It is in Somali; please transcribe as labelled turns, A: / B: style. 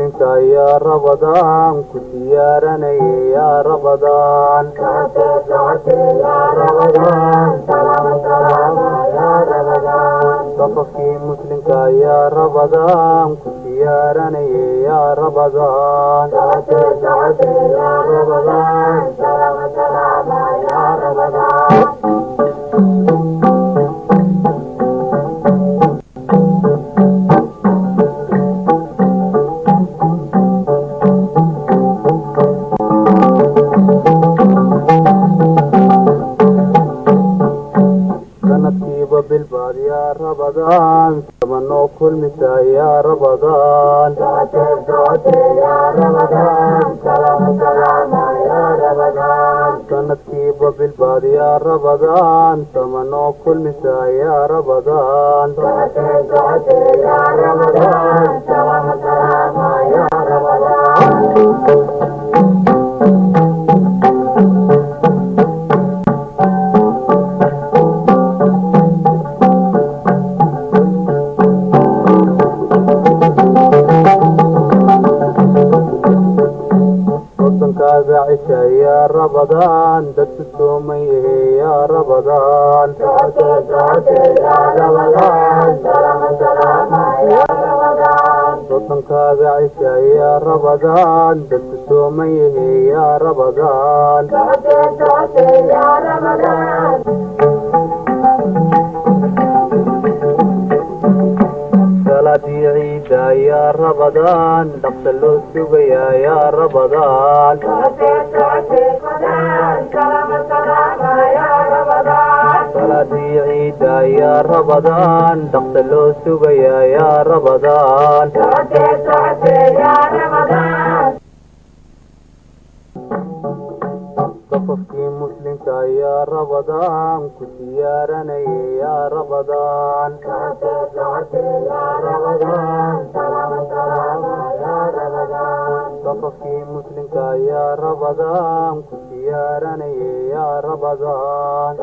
A: muslimka yaa rabadaan ku diyaaranaya yaa rabadaan safafkii muslimka yaa rabadaan ku diyaaranaya yaa rabadaan rabadaan samanoo kulmisa yaa rabadaan. Sanadkiiba bilbaad yaa rabadaan. Samanoo kulmisa yaa rabadaan cisha yaa rabadaan dadku sooman yahe yaa rabadaan wadankaaga cisha yaa rabadaan dadku sooman yahe yaa rabadaan ciida yaa rabadaan dhaqsa loo sugayaa yaa rabadaan salaadii ciida yaa rabadaan dhaqsa loo sugayaa yaa rabadaan yaa rabadaan ku diyaaranaya yaa rabadaan safafkii muslimka yaa rabadaan ku diyaaranaya yaa rabadaan